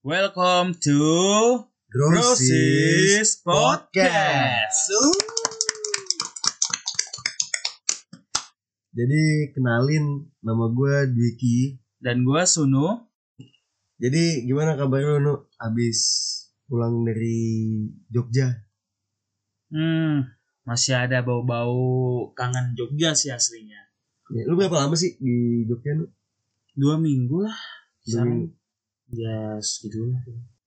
Welcome to Grosis Podcast. Jadi kenalin nama gue Dwiki. Dan gua Sunu. Jadi gimana kabar lu Nu? Abis pulang dari Jogja? Hmm, masih ada bau-bau kangen Jogja sih aslinya. Ya, lu berapa lama sih di Jogja Nu? Dua minggu lah. Dua minggu. Ya segitu lah.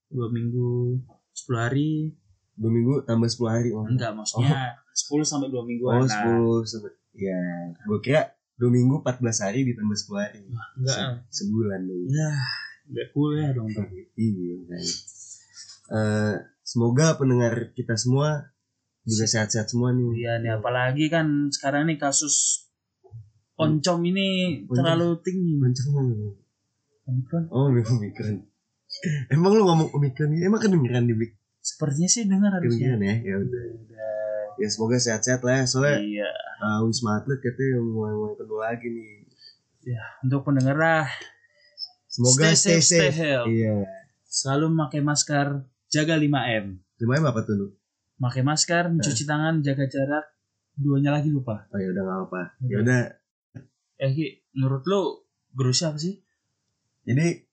Dua minggu, sepuluh hari. Dua minggu tambah 10 hari. Oh, Enggak, maksudnya sepuluh sampai dua minggu. oh 10 sampai. Ya, gue kira dua minggu 14 hari ditambah 10 hari. Enggak. Se- sebulan dong. Ya, enggak kuliah dong. Iya, kan. Eh, semoga pendengar kita semua juga sehat-sehat semua nih. Iya nih, apalagi kan sekarang nih kasus oncom ini Oncom. terlalu tinggi. Mancung. Omikron. Oh, Omikron. Emang lu ngomong Omikron ini emang kedengeran di mic? Sepertinya sih dengar harusnya. Kedengeran ya? Ya udah. Udah. Ya semoga sehat-sehat lah ya. Soalnya Iya. uh, Wisma Atlet katanya mulai mulai kedua lagi nih. Untuk pendengar lah, Semoga Stay stay, safe, stay healthy. Iya. selalu memakai masker, jaga 5M. Gimana apa tuh? Nu? Pakai masker, mencuci tangan, jaga jarak. Duanya lagi lupa. Oh ya udah nggak apa. Ya Udah. Eh, Ki, menurut lu guru siapa sih? Jadi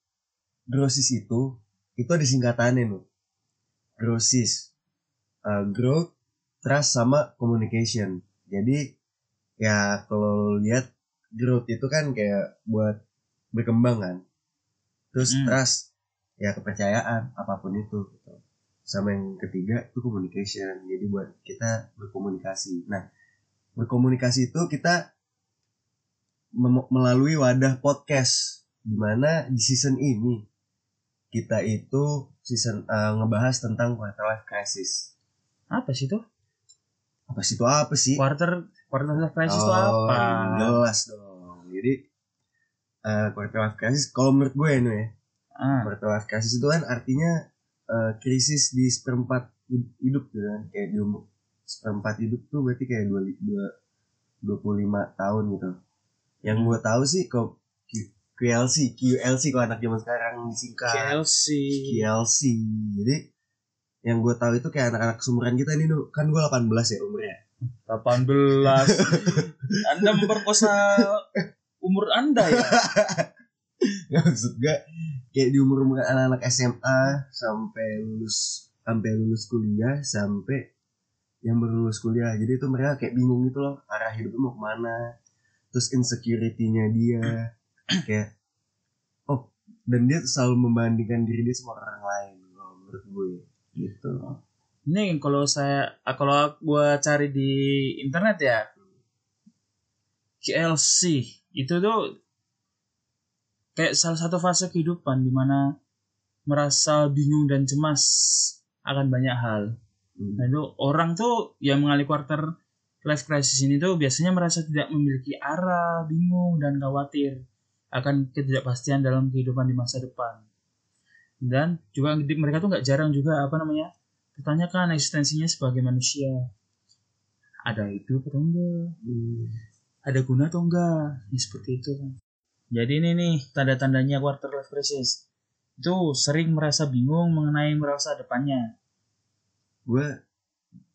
grosis itu itu ada singkatannya nu. Grosis. Uh, growth, trust sama communication. Jadi ya kalau lihat growth itu kan kayak buat berkembang kan. Terus Hmm. trust ya kepercayaan apa pun itu gitu. Sama yang ketiga itu communication. Jadi buat kita berkomunikasi. Nah, berkomunikasi itu kita melalui wadah podcast di mana di season ini kita itu season uh, ngebahas tentang quarter life crisis. Apa sih tuh? Apa sih itu apa sih? Quarter quarter life crisis itu Oh, apa? Jelas dong. Jadi uh, quarter life crisis kalau menurut gue ini ya, Ah, quarter life crisis itu kan artinya uh, krisis di seperempat hid- hidup gitu kan. Kayak di umur seperempat hidup tuh berarti kayak dua, dua, 25 tahun gitu. Yang gue tahu sih kok QLC, QLC kalau anak zaman sekarang disingkat. KLC. KLC. Jadi yang gue tahu itu kayak anak-anak sumuran kita nih, Nu. kan gue 18 ya umurnya. 18. anda memperkosa umur Anda ya? Nggak maksud gue kayak di umur umur anak-anak SMA sampai lulus sampai lulus kuliah sampai yang baru lulus kuliah. Jadi itu mereka kayak bingung gitu loh arah hidupnya mau ke mana. Terus insecurity-nya dia kayak oh dan dia selalu membandingkan diri dia sama orang lain kalau menurut gue gitu. Ini kalau saya kalau gua cari di internet ya KLC itu tuh kayak salah satu fase kehidupan di mana merasa bingung dan cemas akan banyak hal. Hmm. Nah itu orang tuh yang mengalami quarter life crisis ini tuh biasanya merasa tidak memiliki arah, bingung dan khawatir akan ketidakpastian dalam kehidupan di masa depan. Dan juga mereka tuh nggak jarang juga apa namanya pertanyakan eksistensinya sebagai manusia. Ada hidup atau enggak? Hmm. Ada guna atau enggak? Ya, seperti itu kan. Jadi ini nih tanda-tandanya quarter life crisis. Itu sering merasa bingung mengenai merasa depannya. gue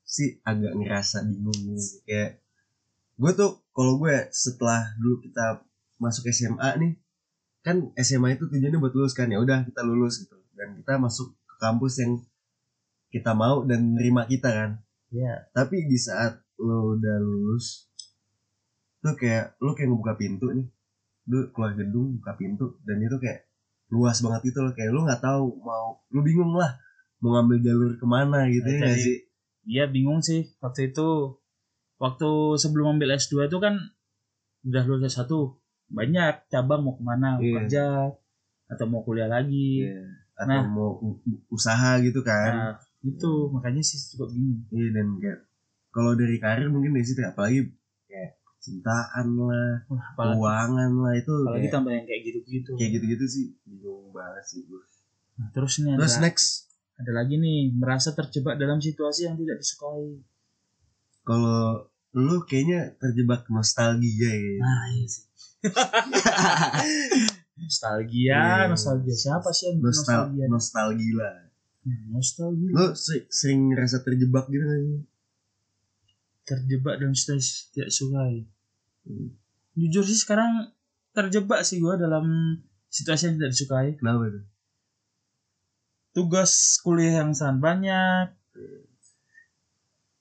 sih agak ngerasa bingung gitu kayak gue tuh kalau gue setelah dulu kita masuk SMA nih kan SMA itu tujuannya buat lulus kan ya udah kita lulus gitu. Dan kita masuk ke kampus yang kita mau dan nerima kita kan. Ya, tapi di saat lo udah lulus tuh kayak lo kayak ngebuka pintu nih. Lu keluar gedung buka pintu dan itu kayak luas banget itu loh. Kayak lu nggak tahu mau lu bingung lah mau ngambil jalur ke mana gitu ya Jadi- sih? Iya bingung sih waktu itu. Waktu sebelum ambil S2 itu kan udah lulus satu banyak cabang mau ke mana mau Iya. kerja atau mau kuliah lagi. Iya. atau Nah. mau usaha gitu kan. Nah itu makanya sih cukup bingung. Iya dan kayak kalau dari karir mungkin dari situ apalagi kayak cintaan lah Wah, apalagi, keuangan lah itu apalagi kayak, tambah yang kayak gitu-gitu. kayak gitu-gitu sih bingung banget sih gue Nah, terus nih ada, terus next. ada lagi nih merasa terjebak dalam situasi yang tidak disukai. Kalau lu kayaknya terjebak nostalgia ya. Nah iya sih. Nostalgia Iya. nostalgia siapa sih yang nostal nostalgia? nostalgia Nah, nostalgia. Se- sering ngerasa terjebak gitu kan terjebak dalam situasi tidak sukai Hmm. jujur sih sekarang terjebak sih gue dalam situasi yang tidak disukai. Kenapa tuh tugas kuliah yang sangat banyak.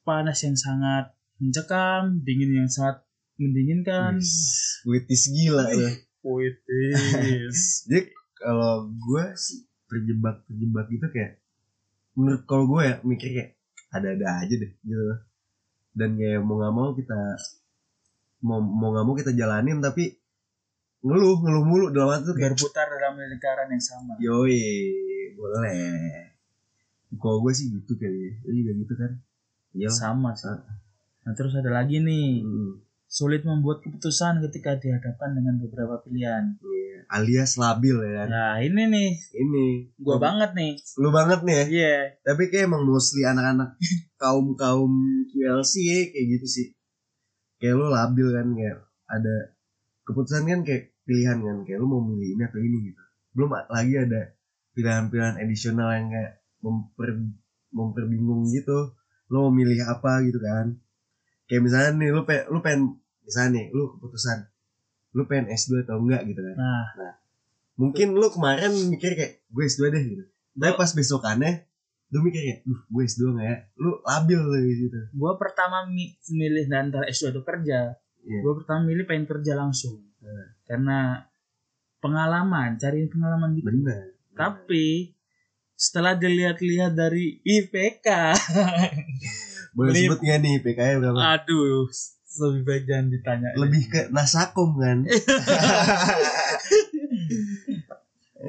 Panas yang sangat mencekam dingin yang sangat mendinginkan. Wis, Witis gila lo puitis. Jadi kalau gue sih terjebak terjebak gitu kayak menurut kalau gue ya mikir kayak ada-ada aja deh gitu dan kayak mau nggak mau kita mau mau nggak mau kita jalanin tapi ngeluh ngeluh mulu dalam hati tuh kayak berputar dalam lingkaran yang sama. Yoi boleh. Kalau gue sih gitu kali ya. Lu juga gitu kan. Iya. Lah. sama sih nah terus ada lagi nih. Hmm, sulit membuat keputusan ketika dihadapkan dengan beberapa pilihan. Iya. alias labil ya. Nah ini nih. Ini. Gua banget nih. Lu banget nih ya? Iya. Tapi kayak emang mostly anak-anak kaum kaum QLC ya, kayak gitu sih. Kayak lu labil kan kayak ada keputusan kan kayak pilihan kan kayak lu mau milih ini atau ini gitu. Belum lagi ada pilihan-pilihan additional yang kayak memper memperbingung gitu. Lu mau milih apa gitu kan kayak misalnya nih lu pengen lu pengen misalnya nih lu keputusan lu pengen S2 atau enggak gitu kan. Nah. Mungkin lu kemarin mikir kayak gue S2 deh gitu. Tapi pas besokannya lu mikir kayak duh gue S2 gak ya? Lu labil gitu gua pertama mi- milih antara S2 atau kerja. Iya. gua pertama milih pengen kerja langsung. Hmm. karena pengalaman cari pengalaman gitu. Bener. Tapi setelah dilihat-lihat dari IPK boleh Beli- sebut gak nih PKI berapa? Aduh lebih baik jangan ditanya lebih ke nasakom kan?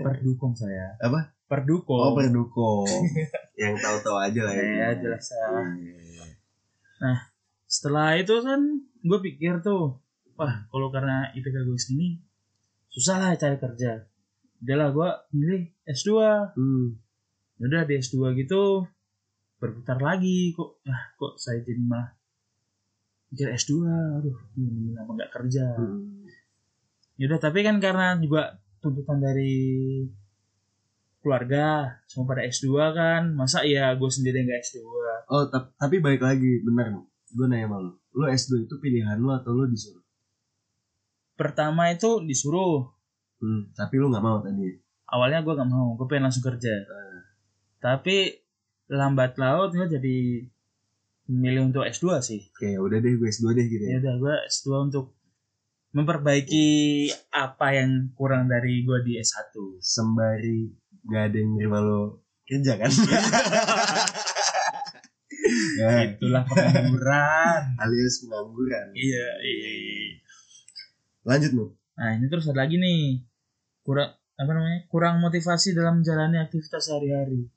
Perdukung saya. Apa? Perdukung oh pendukung yang tahu-tahu aja lah ya jelas ya. Iya. setelah itu kan gue pikir tuh wah kalau karena IPK gue segini susah lah cari kerja. Udahlah gue milih S2 hmm. udah di S2 gitu berputar lagi kok ah kok saya jadi malah mikir S2 aduh ini lama nggak kerja? Hmm. yaudah tapi kan karena juga tuntutan dari keluarga semua pada S2 kan masa ya gue sendiri nggak S2 oh tap- tapi balik lagi bener. Gue nanya sama lu lu S2 itu pilihan lu atau lu disuruh? Pertama itu disuruh. Hmm. tapi lu nggak mau tadi? Awalnya gue nggak mau gue pengen langsung kerja. Tapi lambat laut gue jadi milih untuk S2 sih. Kayak udah deh gue S2 deh gitu ya. Ya udah gue S2 untuk memperbaiki apa yang kurang dari gue di S1 sembari gak ada yang nerima lo kerja kan? Ya, itulah pengangguran. Alias pengangguran. Iya iya. Lanjut lu nah ini terus ada lagi nih. Kurang apa namanya kurang motivasi dalam menjalani aktivitas sehari-hari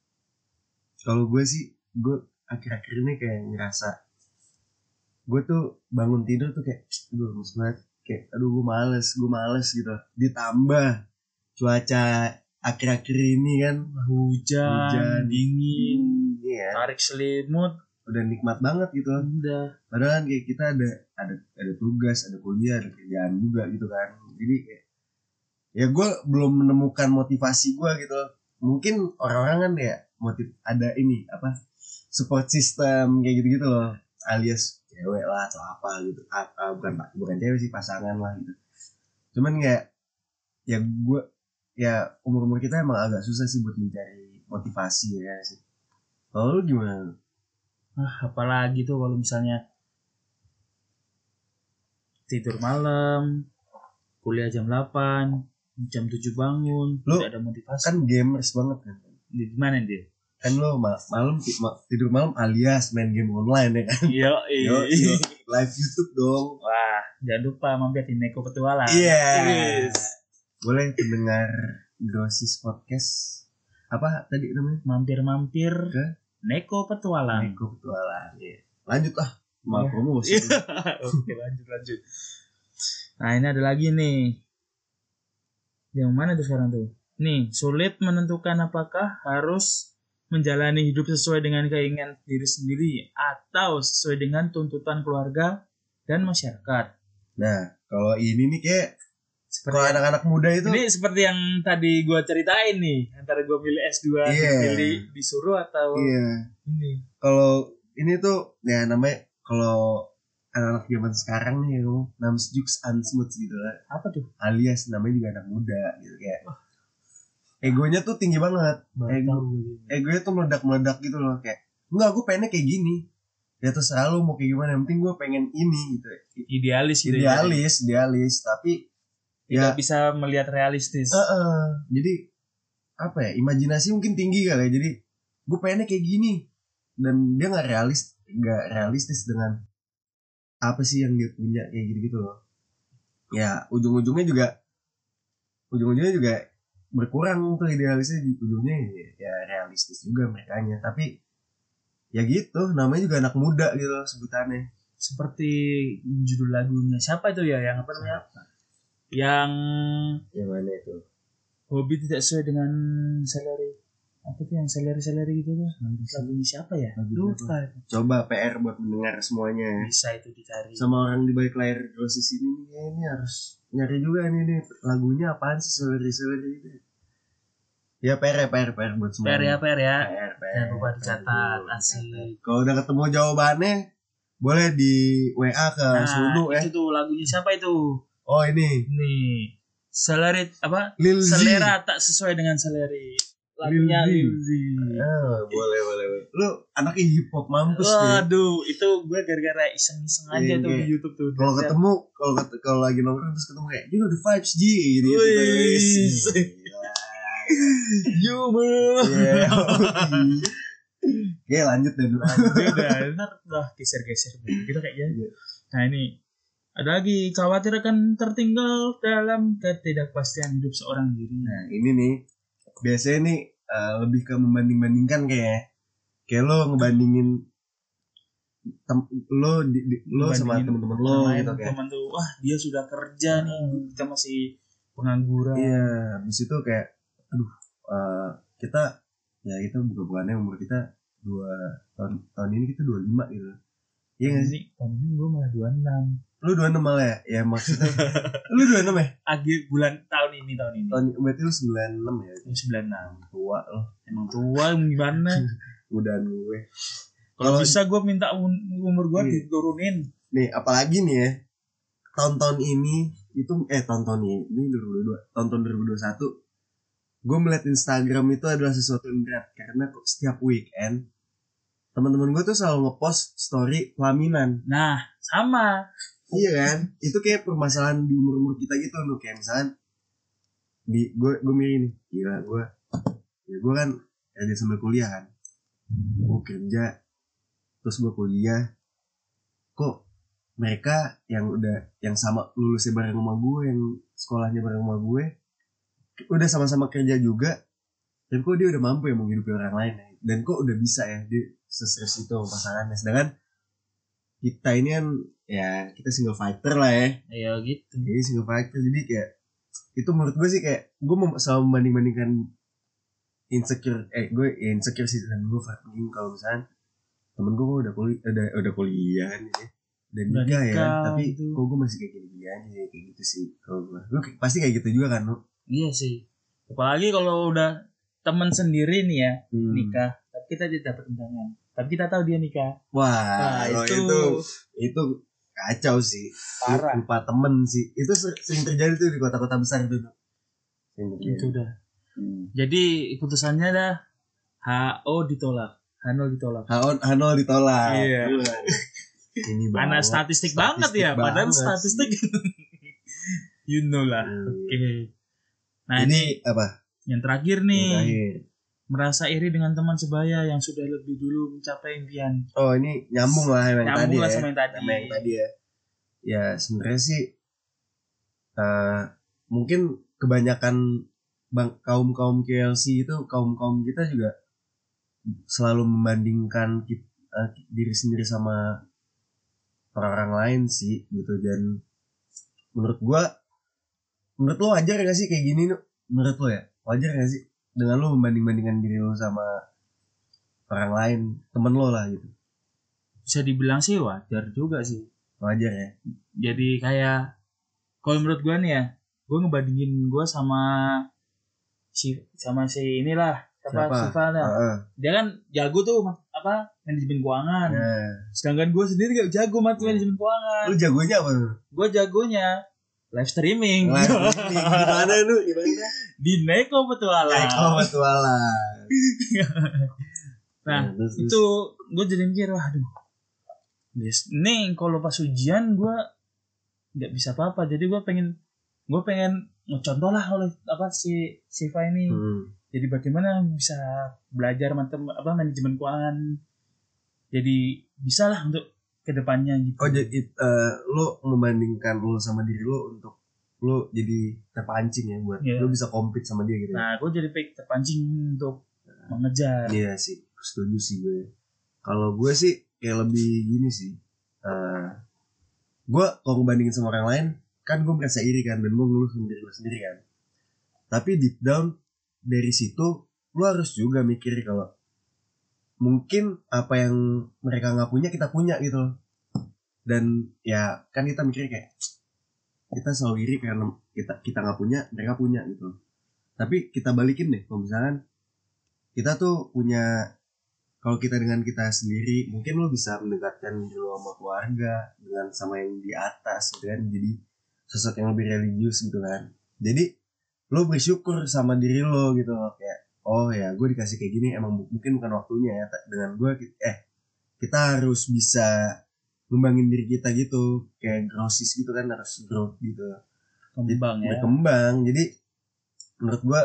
kalau gue sih gue akhir-akhir ini kayak ngerasa gue tuh bangun tidur tuh kayak aduh lemes banget. Kayak aduh gue males gue males gitu. Ditambah cuaca akhir-akhir ini kan hujan, Hujan. dingin iya tarik selimut. Udah nikmat banget gitu. Udah. Padahal kan kayak kita ada ada ada tugas ada kuliah ada kerjaan juga gitu kan. Jadi kayak ya gue belum menemukan motivasi gue gitu. Mungkin orang-orang kan ya motiv ada ini apa support system kayak gitu gitu loh. Alias cewek lah atau apa gitu. Ah, ah, bukan bukan cewek sih pasangan lah gitu. Cuman kayak ya gue ya umur umur kita emang agak susah sih buat mencari motivasi ya sih. Kalau lu gimana? Ah apalagi tuh kalau misalnya tidur malam kuliah jam 8 jam 7 bangun Lu ada motivasi. kan gamers banget kan di gimana dia kan lo ma- malam ti- ma- tidur malam alias main game online ya kan yo Yo, yo, live YouTube dong wah jangan lupa mampir di Neko Petualang iya Yes. boleh pendengar Grosis podcast apa tadi namanya mampir-mampir Ke? Neko Petualang Eko petualang Iya. lanjut lah mau Iya. promosi Oke lanjut lanjut. Nah ini ada lagi nih. Yang mana tuh sekarang tuh? Nih sulit menentukan apakah harus menjalani hidup sesuai dengan keinginan diri sendiri atau sesuai dengan tuntutan keluarga dan masyarakat. nah kalau ini nih kayak seperti kalau anak-anak muda itu ini seperti yang tadi gua ceritain nih antara gua pilih S2 Iya. pilih disuruh atau iya. ini. Kalau ini tuh ya namanya kalau anak-anak zaman sekarang nih ya nams jux ansmut gitu lah. Apa tuh? Alias namanya juga anak muda gitu kayak egonya tuh tinggi banget. Ego- egonya tuh meledak-meledak gitu loh kayak enggak gue pengennya kayak gini. Ya terserah lu mau kayak gimana? Yang penting gue pengen ini gitu. Idealis gitu ya. Idealis idealis. Tapi tidak ya bisa melihat realistis. Eh, eh, jadi apa ya imajinasi mungkin tinggi kali ya. Jadi gue pengennya kayak gini. Dan dia nggak realis nggak realistis dengan apa sih yang dia punya kayak gitu gitu loh. Ya ujung-ujungnya juga ujung-ujungnya juga berkurang tuh idealisnya di ujungnya ya, ya realistis juga mereka tapi ya gitu namanya juga anak muda gitu loh sebutannya. Seperti judul lagunya siapa itu ya? Yang apa namanya? Yang yang mana itu? Hobi tidak sesuai dengan salary. Apa tuh yang salary salary gitu tuh? Lagunya siapa ya? Lupa coba PR buat mendengar semuanya. Bisa itu dicari. Sama orang di balik layar dosis ini ya ini harus nyari juga nih nih lagunya apaan sih seleri seleri itu ya PR ya PR PR buat semua. PR ya PR ya. PR PR jangan lupa dicatat asik. Kalau udah ketemu jawabannya boleh di WA ke nah Sunu ya itu tuh lagunya siapa itu? Oh ini. Nih salary apa? Lil Z selera tak sesuai dengan salary lagunya Lil Ah, boleh boleh boleh. lu anaknya hip hop mampus Waduh, itu gue gara-gara iseng-iseng aja Iya, tuh di kayak- YouTube tuh. kalau ketemu kalau kalau lagi nongkrong terus ketemu kayak you know the vibes G gitu Wih. Humor. Iya. Oke lanjut deh dulu. udah, ntar udah geser-geser gitu kayaknya. Iya. Nah ini ada lagi khawatir akan tertinggal dalam ketidakpastian hidup seorang diri. Nah ini nih biasanya nih eh, lebih ke membanding-bandingkan kayak kayak lo ngebandingin tem lo di, di- lo sama temen-temen lo gitu kayak. teman tuh, wah dia sudah kerja nih, kita masih pengangguran. iya habis itu kayak aduh eh, kita ya kita buka-bukannya umur kita dua tahun tahun ini kita dua lima gitu. Iya nggak sih? Ini tahun ini gue malah 26 lu dua enam malah ya? Ya maksudnya. Lu dua enam ya? Akhir bulan tahun ini tahun ini. Tahun berarti lu sembilan enam ya? 96 tua lo Emang tua gimana? mudahan gue. Kalau bisa gue minta um- umur gue Iya. diturunin. nih apalagi nih ya. Tahun-tahun ini itu eh tahun-tahun ini ini 2022 tahun-tahun 2021 gue melihat Instagram itu adalah sesuatu yang berat. Karena kok setiap weekend teman-teman gue tuh selalu ngepost story pelaminan. Nah, sama. Iya kan? Itu kayak permasalahan di umur umur kita gitu loh kayak misalnya di gue gue milih nih gila gue ya gue kan kerja sambil kuliah kan gue kerja terus gue kuliah kok mereka yang udah yang sama lulusnya bareng sama gue yang sekolahnya bareng sama gue udah sama-sama kerja juga dan kok dia udah mampu ya menghidupi orang lain dan kok udah bisa ya dia seserius itu pasangannya sedangkan kita ini kan ya kita single fighter lah ya Ya gitu. jadi single fighter jadi kayak itu menurut gue sih kayak gue mau selalu membanding bandingkan insecure eh gue ya insecure sih dan gue overthinking kalau misalnya temen gue udah kuliah udah udah kuliah nih ya dan Udah nikah ya tapi gitu. kok gue masih kayak gini gini aja ya, kayak gitu sih kalau gue lu pasti kayak gitu juga kan lu Iya sih. Apalagi kalau udah teman sendiri nih ya Hmm. nikah, tapi kita tidak dapat undangan. Tapi kita tahu dia nikah. wah Nah, itu, itu itu kacau sih parah. lupa temen sih itu ser- sering terjadi tuh di kota-kota besar itu. Itu udah. Hmm. Jadi putusannya dah HO ditolak. Hano ditolak. Hanol, Hanol ditolak. Iya. Ini Anak banget. statistik, banget ya, padahal banget statistik. you know lah. Oke. Nah Ini ini apa? yang terakhir Yang nih. terakhir. Merasa iri dengan teman sebaya yang sudah lebih dulu mencapai impian. Oh ini nyambung lah yang tadi Nyambung lah ya. sama yang tadi. Sama yang tadi ya. Ya sebenarnya sih eh mungkin kebanyakan bang kaum kaum KLC itu kaum kaum kita juga selalu membandingkan kit- eh, diri sendiri sama orang-orang lain sih gitu dan menurut gua menurut lo wajar gak sih kayak gini nu? menurut lo ya wajar gak sih dengan lo membanding-bandingkan diri lo sama orang lain temen lo lah gitu Bisa dibilang sih wajar juga sih. wajar ya Jadi kayak kalau menurut gua nih ya, gue ngebandingin gue sama si sama si inilah Siapa? Siva dah. Heeh. dia kan jago tuh apa manajemen keuangan Nah, sedangkan gue sendiri gak jago mat manajemen keuangan lu jagonya apa lu? gue jagonya live streaming Live streaming. Gimana lu? Gimana? di Neko Petualang Eko petualang. nah terus. itu gue jadi mikir wah aduh Yes. nih kalau pas ujian gue nggak bisa apa-apa jadi gue pengen gue pengen ngecontoh lah oleh apa si Siva ini Hmm. jadi bagaimana bisa belajar matem apa manajemen keuangan jadi bisa lah untuk ke depannya gitu Oh jadi eh, lu membandingkan lu sama diri lu untuk lu jadi terpancing ya buat Iya. lu bisa compete sama dia gitu. ya? nah gue jadi terpancing untuk mengejar Iya sih, setuju sih gue. Kalau gue sih kayak lebih gini sih. eh gue kalau ngebandingin sama orang lain, kan gue merasa iri kan dan gue ngeluh sama diri gue sendiri kan. Tapi deep down dari situ lu harus juga mikir kalau mungkin apa yang mereka nggak punya kita punya gitu. Dan ya kan kita mikir kayak kita selalu iri karena kita kita nggak punya mereka punya gitu. Tapi kita balikin deh kalau misalkan kita tuh punya kalau kita dengan kita sendiri mungkin lo bisa mendekatkan diri lo sama keluarga dengan sama yang di atas gitu kan jadi sosok yang lebih religius gitu kan jadi lo bersyukur sama diri lo gitu loh kayak oh ya gue dikasih kayak gini emang mungkin bukan waktunya ya dengan gue eh kita harus bisa ngembangin diri kita gitu kayak growsis gitu kan harus growth gitu. Kembang ya. berkembang jadi menurut gua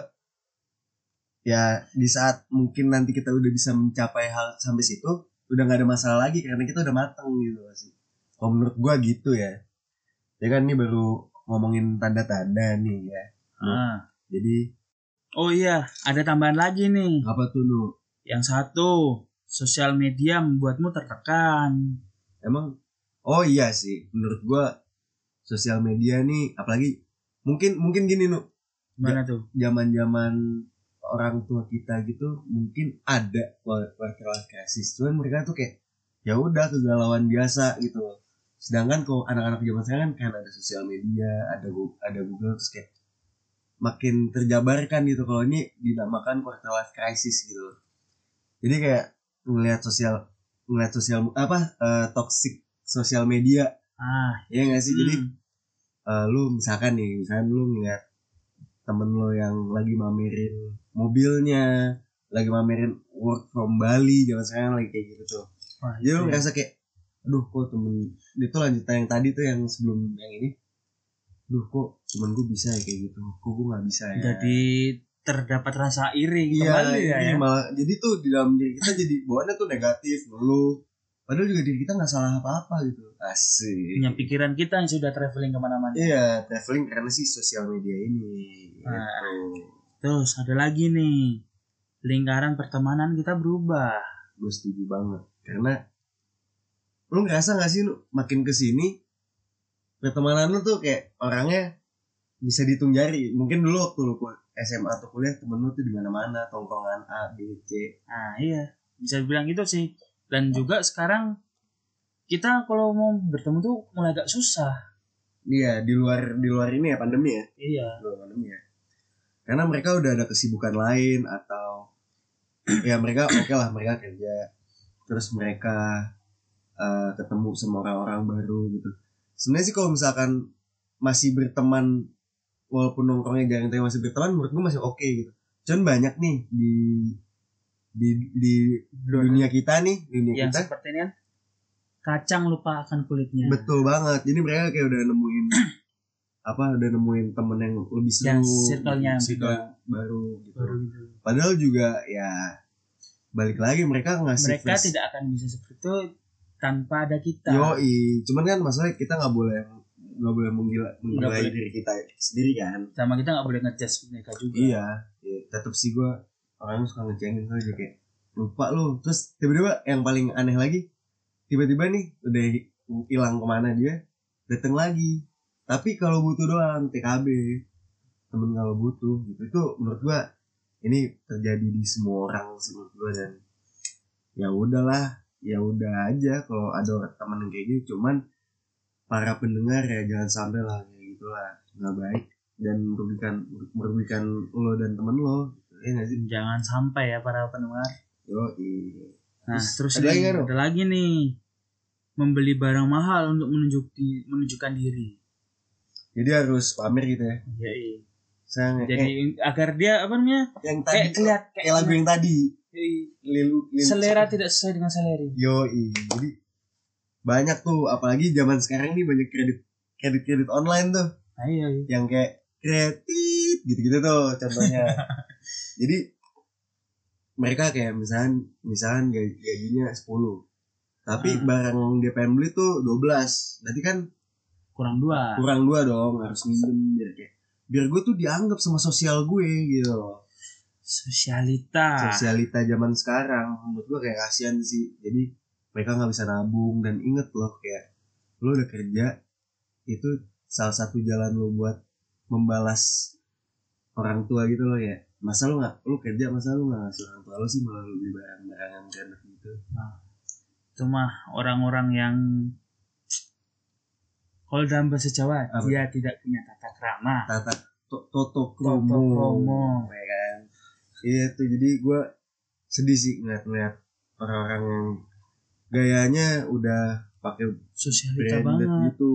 ya di saat mungkin nanti kita udah bisa mencapai hal sampai situ udah nggak ada masalah lagi karena kita udah mateng gitu sih? Kalau menurut gua gitu ya. Ya kan ini baru ngomongin tanda-tanda nih ya. Ah. jadi oh iya ada tambahan lagi nih. Apa tuh nu? Yang satu sosial media membuatmu tertekan. Emang? Oh iya sih menurut gua sosial media nih apalagi mungkin mungkin gini nu. Gimana tuh? Zaman-zaman orang tua kita gitu mungkin ada crisis cuman mereka tuh kayak ya udah kegalauan biasa gitu loh. Sedangkan kalau anak-anak zaman sekarang kan kan ada sosial media ada Gu- ada Google terus kayak makin terjabarkan gitu kalau ini dinamakan quarter life crisis gitu. Loh jadi kayak ngelihat sosial ngelihat sosial apa eh, toxic sosial media. Ah. Ya nggak sih? Jadi hmm. eh, lu misalkan nih misalkan lu ngeliat temen lo yang lagi mamerin mobilnya lagi mamerin work from Bali zaman sekarang lagi kayak gitu tuh. Wah, jadi lu itu ya. ngerasa kayak aduh kok temen itu lanjutan yang tadi tuh yang sebelum yang ini duh kok temen gue bisa ya kayak gitu kok gue nggak bisa ya jadi terdapat rasa iri iya kembali ya, ya. malah jadi tuh di dalam diri kita jadi bawaannya tuh negatif ngeluh padahal juga diri kita nggak salah apa-apa gitu asik punya pikiran kita yang sudah traveling ke mana-mana Iya, traveling karena sih sosial media ini. Nah. Gitu. terus ada lagi nih lingkaran pertemanan kita berubah Gue setuju banget. Karena lu ngerasa gak sih lu makin ke sini pertemanan lu tuh kayak orangnya bisa dihitung jari. Mungkin dulu waktu lu SMA atau kuliah temen lu tuh di mana-mana, tongkrongan A, B, C. nah iya bisa bilang gitu sih dan juga sekarang kita kalau mau bertemu tuh mulai agak susah Iya, di luar di luar ini ya pandemi ya. iya Di luar pandemi ya. Karena mereka udah ada kesibukan lain atau ya mereka oke lah mereka kerja terus mereka eh, ketemu sama orang-orang baru gitu sebenarnya sih kalau misalkan masih berteman walaupun nongkrongnya jarang tapi masih berteman menurut gue masih oke gitu. Cuman banyak nih di di di dunia kita nih dunia yang kita. seperti ini kan kacang lupa akan kulitnya. Betul banget. Jadi mereka kayak udah nemuin apa udah nemuin temen yang lebih seru Yang circle-nya circle baru gitu. Baru gitu. Padahal juga ya balik lagi mereka ngasih mereka first- tidak akan bisa seperti itu tanpa ada kita Yoi, cuman kan masalahnya kita nggak boleh nggak boleh menggila menggilai diri kita sendiri kan. sama kita nggak boleh ngejudge mereka juga Iya, ya, tetap sih gue orangnya suka ngecengin aja kayak lupa lu. Terus tiba-tiba yang paling aneh lagi, tiba-tiba nih udah hilang ke mana dia, dateng lagi. Tapi kalau butuh doang TKB, temen kalau butuh gitu itu menurut gua ini terjadi di semua orang sih menurut gua dan ya udahlah ya udah aja kalau ada temen yang kayak gitu. Cuman para pendengar ya jangan sampai lah kayak gitulah. Nggak baik dan merugikan merugikan lo dan temen lo. Ya sih? Jangan sampai ya para pendengar. Yo iya nah Terus terus, ada nih, lagi ada lagi nih. Membeli barang mahal untuk menunjuk di, menunjukkan diri. Jadi harus pamer gitu ya? Iya, iya. saya nge- jadi eh, agar dia apa namanya yang tadi kayak kayak lagu yang tadi Lilu selera tidak sesuai dengan selera. Yo jadi banyak tuh apalagi zaman sekarang nih banyak kredit kredit kredit online tuh. Nah, iya, iya. yang kayak kredit gitu-gitu tuh contohnya. Jadi mereka kayak misalnya misalnya gaji- gajinya 10 tapi Hmm. barang yang dia pengen beli tuh 12 berarti kan kurang dua. kurang dua dong harus minjem biar kayak biar gue tuh dianggap sama sosial gue gitu loh sosialita. Sosialita zaman sekarang. Menurut gue kayak kasihan sih. Jadi mereka nggak bisa nabung. Dan inget loh kayak lo udah kerja itu salah satu jalan lo buat membalas orang tua gitu loh ya masa lo nggak lo kerja masa lo nggak ngasih orang tua lo sih malah lo beli barang-barangan branded gitu. Itu mah orang-orang yang kalau dalam bahasa Jawa Apa? dia tidak punya tata krama. Tata to- toto Toto kromo. kromo. ya kan iya tuh jadi gue sedih sih ngeliat-ngeliat orang-orang yang gayanya udah pakai sosialita branded banget. gitu.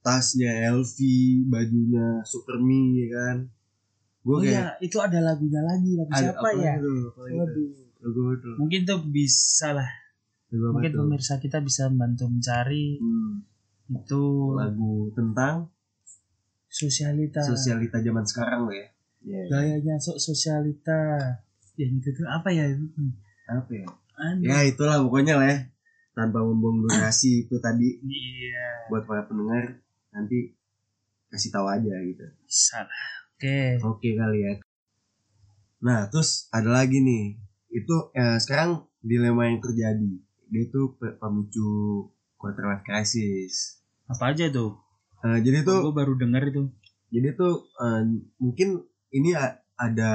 Tasnya LV bajunya Superme ya kan? Gue oh kayak ya itu ada lagunya lagi lagu ada siapa ya? itu itu Waduh. lagu itu mungkin tuh bisa lah. Lagu mungkin tuh? pemirsa kita bisa membantu mencari Hmm, itu. Lagu tentang sosialita. sosialita zaman sekarang loh ya Iya. gayanya sok sosialita. Yang itu tuh apa ya apa ya? Aduh. ya itulah pokoknya lah ya. Tanpa membuang durasi itu tadi. Iya. Buat para pendengar nanti kasih tahu aja gitu. Bisa lah. Oke. Oke kali ya. Nah terus ada lagi nih. Itu eh, sekarang dilema yang terjadi. Dia pe- pemicu quarter life crisis. Apa aja tuh? Eh, jadi tuh gue baru dengar itu. Jadi tuh eh, mungkin ini ada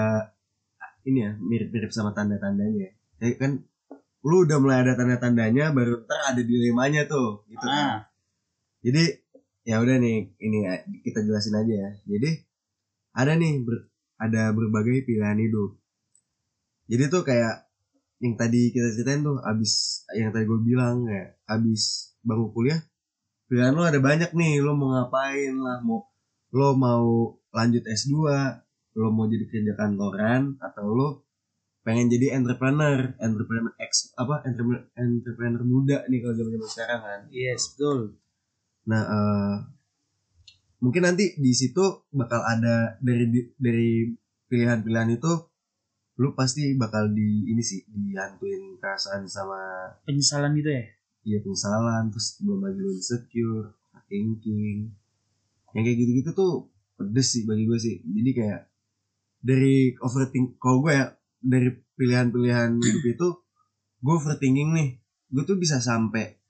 ini ya mirip-mirip sama tanda-tandanya ya. Kan lu udah mulai ada tanda-tandanya baru ntar ada dilemanya tuh gitu kan. Ah. Jadi ya udah nih ini ya, kita jelasin aja ya. Jadi ada nih ber- ada berbagai pilihan hidup. Jadi tuh kayak yang tadi kita ceritain tuh abis yang tadi gue bilang kayak abis bangku kuliah pilihan lo ada banyak nih lo mau ngapain lah mau lo mau lanjut S2 lo mau jadi kerja kantoran atau lo pengen jadi entrepreneur entrepreneur ex apa entrepreneur, entrepreneur muda nih kalau zaman zaman sekarang kan. Yes betul. Nah, eh, mungkin nanti di situ bakal ada dari dari pilihan-pilihan itu lu pasti bakal di ini sih dihantuin perasaan sama penyesalan gitu ya? Ya penyesalan terus belum lagi lu insecure thinking. Yang kayak gitu-gitu tuh pedes sih bagi gue sih. Jadi kayak dari overthink kalau gue ya dari pilihan-pilihan hidup itu gue overthinking nih. Gue tuh bisa sampai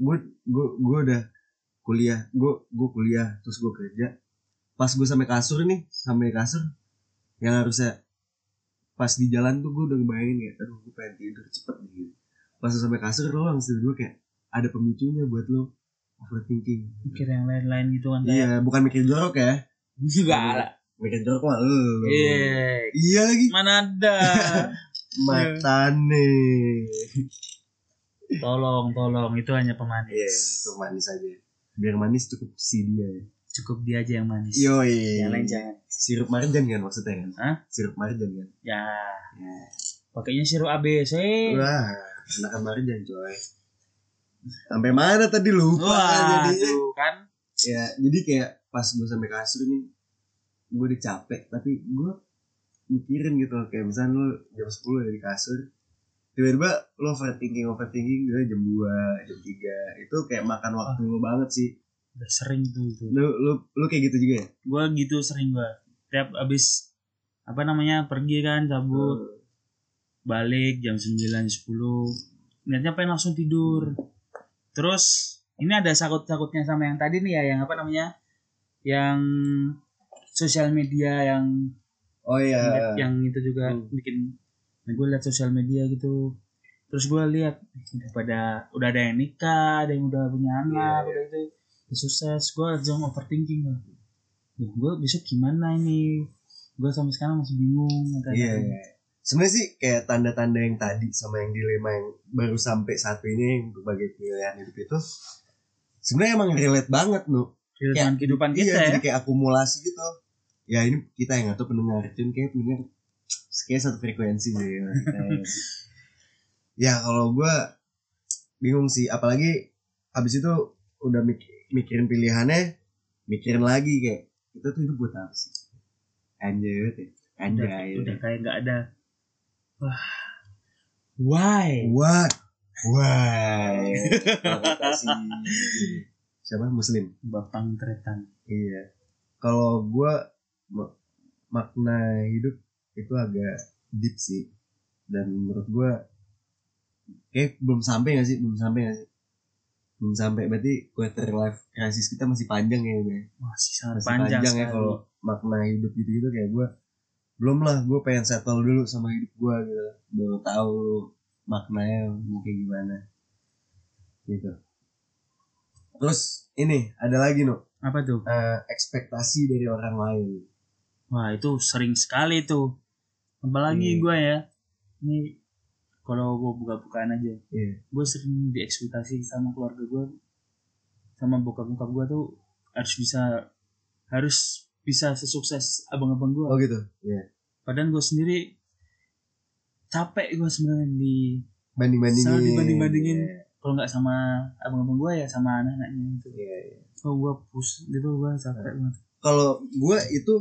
gue gue gue udah kuliah gue gue kuliah terus gue kerja. Pas gue sampai kasur nih sampai kasur yang harusnya pas di jalan tuh gue udah ngebayangin kayak aduh gue pengen tidur cepet nih. Gitu pas sampai kasur lo langsung gue kayak ada pemicunya buat lo overthinking. Mikir yang lain-lain gitu kan iya bukan mikir jorok ya. Juga lah mikir jorok mah lu iya. Iya lagi. Mana ada? Matane. Tolong tolong. Itu hanya pemanis. Iya itu manis aja. Biar manis cukup si dia ya. Cukup dia aja yang manis. Yoi. Yang lain jangan. Sirup marjan kan maksudnya kan? Hah? sirup marjan kan? Ya. Ya. pakainya sirup ABC wah enakan marjan coy. Sampai mana tadi lupa wah jadinya. tuh kan? Ya jadi kayak pas gue sampai kasur nih gue udah capek tapi gue mikirin gitu loh kayak misalnya lo jam 10 ya di kasur tiba-tiba lo overthinking overthinking gue jam 2 jam 3 itu kayak makan waktu lo banget sih. Udah sering tuh itu. Lo lo lo kayak gitu juga ya? Gue gitu sering gue tiap abis apa namanya pergi kan cabut. Balik jam 9 10 niatnya pengen langsung tidur. Terus ini ada sakut-sakutnya sama yang tadi nih ya yang apa namanya? Yang sosial media yang oh iya yang itu juga Hmm. bikin nah, gue liat sosial media gitu terus gue lihat udah pada udah ada yang nikah ada yang udah punya anak Iya, udah itu udah sukses gue langsung overthinking lah gue besok gimana ini gue sampai sekarang masih bingung Iya. Sebenarnya sih kayak tanda-tanda yang tadi sama yang dilema yang baru sampai satu ini yang berbagai pilihan hidup itu sebenarnya emang relate banget nu. kehidupan kehidupan kita Iya, ya jadi kayak akumulasi gitu. Ya ini kita yang atau pendengar, cuman kayak pendengar kayak satu frekuensi sama kita. ya kalau gue bingung sih, apalagi habis itu udah mik- mikirin pilihannya, mikirin lagi kayak kita tuh hidup buat apa sih? Anjir, ya. udah, anjay. udah kayak nggak ada wah why What? Why? Siapa Muslim? bapang tretan Iya. Kalau gua ma- makna hidup itu agak deep sih. Dan menurut gua kayak belum sampai gak sih? Belum sampai gak sih? Belum sampai berarti quarter life crisis kita masih panjang ya udah. masih sangat Masih panjang, panjang, ya kalau makna hidup gitu-gitu kayak gua belum lah gue pengen settle dulu sama hidup gua gitu baru tahu maknanya mau kayak gimana gitu terus ini ada lagi no apa tuh eh, ekspektasi dari orang lain wah itu sering sekali tuh. Apalagi Hmm. gue ya. Ini kalau gue buka-bukaan aja Iya. gue sering diekspektasi sama keluarga gue sama bokap bokap gue tuh harus bisa harus bisa sesukses abang-abang gue oh gitu? Iya. Padahal gue sendiri capek gue sebenarnya di banding bandingin Selalu dibanding-bandingin. kalau nggak sama abang-abang gue ya sama anak-anaknya itu Iya, iya. oh gue push gitu gue capek banget. Kalau gue itu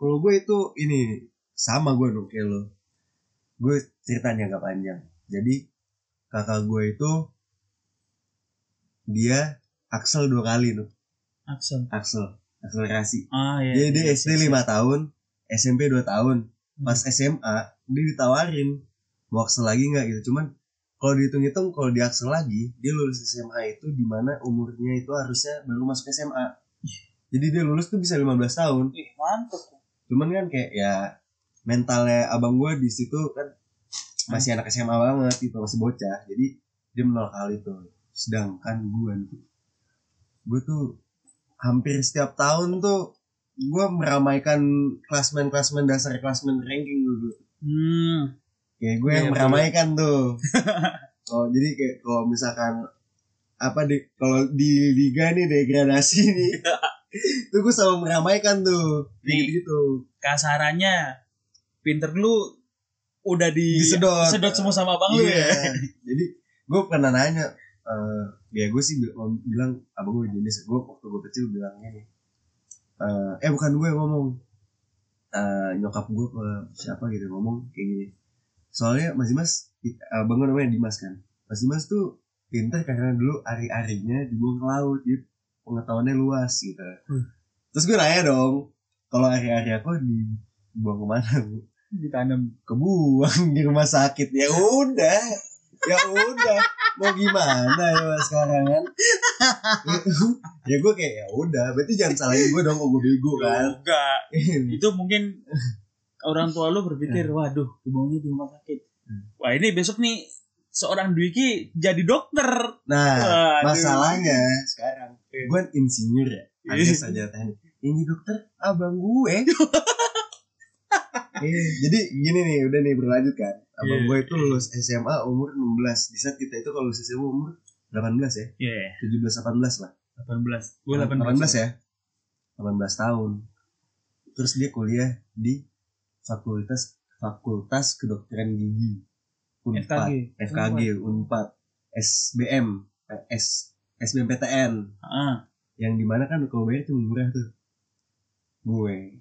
kalau gue itu ini sama gue dong kayak lo. Gue ceritanya agak panjang. Jadi kakak gue itu dia Axel dua kali tuh. Axel Axel akselerasi. Ah iya jadi dia iya, SD iya, lima tahun SMP 2 tahun. Hmm. pas SMA dia ditawarin mau Axel lagi nggak? Gitu. Cuman kalau dihitung-hitung kalau di Axel lagi dia lulus SMA itu di mana umurnya itu harusnya baru masuk SMA jadi dia lulus tuh bisa 15 tahun. Ih, mantep cuman kan kayak ya mentalnya abang gue di situ kan masih anak SMA banget gitu masih bocah. Jadi dia menolak hal itu. Sedangkan gue nih gue tuh hampir setiap tahun tuh gue meramaikan klasmen klasmen dasar klasmen ranking dulu. Hmm. Kayak gue Iya, yang betul. meramaikan tuh. Oh jadi kayak kalau misalkan apa di kalau di liga nih degradasi nih tuh gue selalu meramaikan tuh Nih. gitu gitu kasarannya pinter lu udah di Disedot. sedot semua sama abang lu Iya. ya Jadi gue pernah nanya, eh ya gue sih bil- bilang abang gue jenis gue waktu gue kecil bilang gini, eh eh bukan gue yang ngomong, eh nyokap gue ke siapa gitu ngomong kayak gini. Soalnya Mas Dimas, abang gue namanya Dimas kan, Mas Dimas tuh pinter karena dulu ari-arinya dibuang ke laut, jadi pengetahuannya luas gitu. Hmm. Terus gue nanya dong, kalau ari-ari aku dibuang ke mana bu? ditanam kebuang di rumah sakit ya udah ya udah mau gimana ya sekarang kan ya gue kayak ya udah berarti jangan salahin gue dong kok gue bego kan enggak itu mungkin orang tua lu berpikir waduh dibuangnya di rumah sakit Hmm. wah ini besok nih seorang Dwiki jadi dokter nah Waduh. masalahnya sekarang. Gue kan insinyur ya ada Iya. saja teknik. Ini dokter abang gue. Eh, jadi gini nih udah nih berlanjut kan. Abang Iya. gue itu lulus SMA umur 16 di saat kita itu kalau lulus SMA umur 18 ya. Iya, 17 18 lah. 18. Gue 18, 18. ya? 18 tahun. Terus dia kuliah di fakultas fakultas kedokteran gigi. Unpad. FKG. FKG Unpad. SBM S SBMPTN Ah, yang di mana kan kalau bayar cuma murah tuh. Gue.